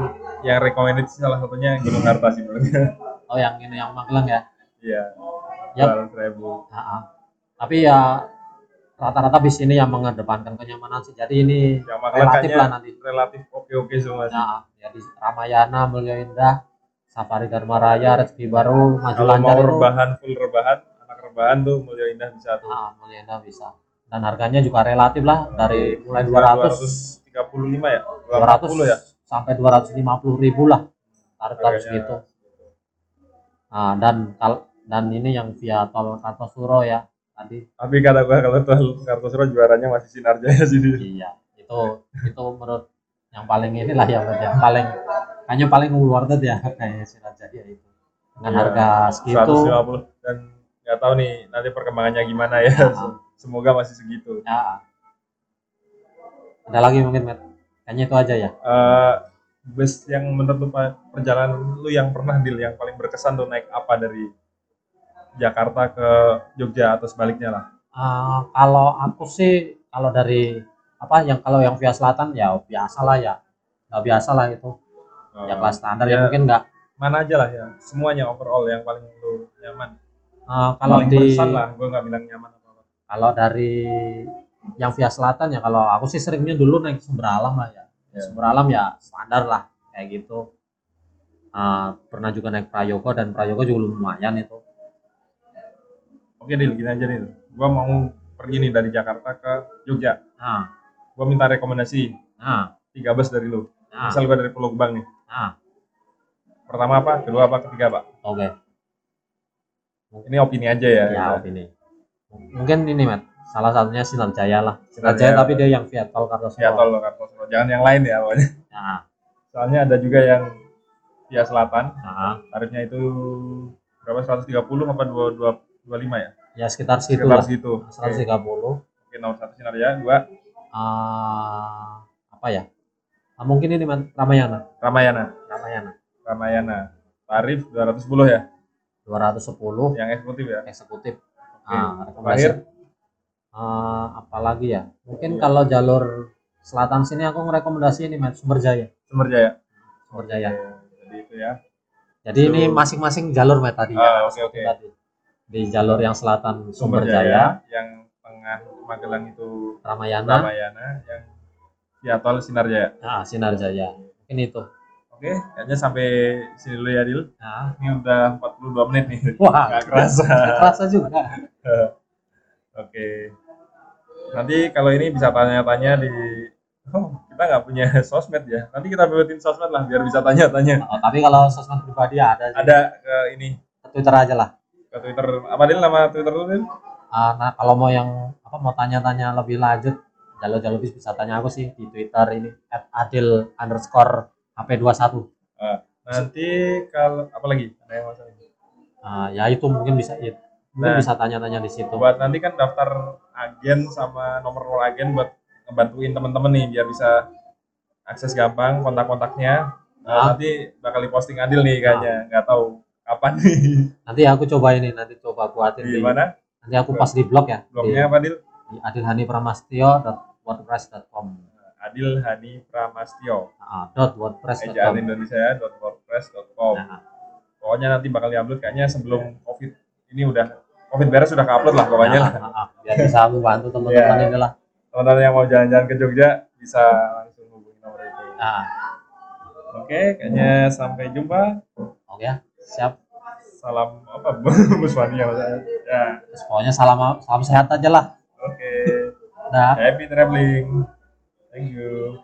yang recommended sih salah satunya Gunung Harta sih menurutnya. Oh, yang ini yang Magelang ya. Iya. Yap. ribu. Nah, ah. tapi ya rata-rata bis ini yang mengedepankan kenyamanan sih. Jadi ini Yang relatif lah nanti. relatif oke-oke semua sih. Nah, ya di Ramayana, Mulya Indah, Safari Dharma Raya, Rezeki Baru, Maju Kalau mau Lancar itu. rebahan full rebahan, anak rebahan tuh Mulia Indah bisa tuh. Nah, Mulya Indah bisa. dan harganya juga relatif lah dari mulai 200 235 ya 200 240 ya sampai 250 ribu lah tarif segitu nah dan dan ini yang via tol Kartosuro ya tadi tapi kata gua kalau tol Kartosuro juaranya masih Sinar Jaya sih iya itu itu menurut yang paling inilah ya Bud, yang paling kayaknya paling worth it ya kayak Sinarjaya itu. Dengan Iya, harga segitu. 150 dan nggak tahu nih nanti perkembangannya gimana ya. Ah. semoga masih segitu. Ya. Ada lagi mungkin Matt kayaknya itu aja ya. Eh, bus yang menurut lu perjalanan lu yang pernah deal yang paling berkesan tuh naik apa dari Jakarta ke Jogja atau sebaliknya lah? Ah, kalau aku sih kalau dari apa yang kalau yang via selatan ya biasa lah ya. Nggak biasa lah itu ya kelas standar ya. ya mungkin nggak. mana aja lah ya semuanya overall yang paling lu nyaman. Ah, kalau paling di lah gue nggak bilang nyaman apa apa. kalau dari yang via selatan ya kalau aku sih seringnya dulu naik sumber alam lah ya. Ya. sumber alam ya standar lah kayak gitu. Ah, pernah juga naik Prayogo dan Prayogo juga lumayan itu. Oke deal gini aja nih gue mau pergi nih dari Jakarta ke Jogja. Nah gue minta rekomendasi nah tiga bus dari lu nah, misal gue dari Pulau Gebang nih. Nah pertama apa? Kedua apa? Ketiga pak oke. Ini opini aja ya, ya opini. Mungkin ini Mat. Salah satunya Sinar Jaya lah. Sinar Jaya. Jaya tapi dia yang via tol Kartosuro ya tol Kartosuro jangan yang lain ya pokoknya. Nah, soalnya ada juga yang via selatan. Nah, tarifnya itu berapa? 130 apa 22 25 ya? Ya sekitar situ sekitar lah. segitu oke. 130 Oke, nomor satu sinar ya. Dua. Ah apa ya Ah, mungkin ini Ramayana. Ramayana. Ramayana. Ramayana. Tarif 210 ya? 210 yang eksekutif ya? Eksekutif. Oke. ah terakhir? Rekomendasi Ah, apalagi ya? Mungkin Iya. kalau jalur selatan sini aku ngerekomendasi ini Mat Sumber Jaya Sumber Jaya Sumber Jaya Oke, jadi itu ya. Jadi ini masing-masing jalur Mat tadi. Ah, ya oke, oke. tadi. Di jalur yang selatan Sumber Sumber Jaya Jaya yang tengah Magelang itu Ramayana. Ramayana yang via tol Sinar Jaya nah Sinar Jaya mungkin itu oke kayaknya sampai sini dulu ya Dil. Nah ini udah 42 menit nih. Wah. Nggak kerasa. Kerasa juga. Oke. Nanti kalau ini bisa tanya-tanya di oh, kita nggak punya sosmed ya. Nanti kita buatin sosmed lah biar bisa tanya-tanya. Oh, tapi kalau sosmed pribadi ada sih. Ada ke ini. Ke Twitter aja lah. Ke Twitter. Apa Dil? Nama Twitter lu Dil? Ah, nah kalau mau yang apa mau tanya-tanya lebih lanjut jalur-jalur bis bisa tanya aku sih di Twitter ini @adil underscore hp21 Nanti kalau apa lagi? Ada yang masalah? Ah, ya itu mungkin bisa ya, mungkin Nah. bisa tanya-tanya di situ Buat nanti kan daftar agen sama nomor roll agen buat ngebantuin temen-temen nih biar bisa akses gampang kontak-kontaknya. Nah, Ah. nanti bakal diposting Adil nih kayaknya. Nggak tahu kapan nih. nanti aku coba ini nanti coba buatin Di di, mana? nanti aku pas di blog ya Blognya apa Dil? Di, di adilhanipramastio.wordpress.com Adil Hani Pramastio. ah, dot wordpress.com ejaan Indonesia wordpress.com Nah, pokoknya nanti bakal diupload kayaknya sebelum covid ini udah covid beres sudah upload lah pokoknya. Lah ah, ah, biar bisa membantu teman-teman Iya. ini lah. Teman-teman yang mau jalan-jalan ke Jogja bisa langsung hubungi nomor itu. Nah, oke kayaknya sampai jumpa. Oke ya siap. Salam apa? Bu Swani ya ya. Pokoknya salam salam sehat aja lah dah happy traveling. Thank you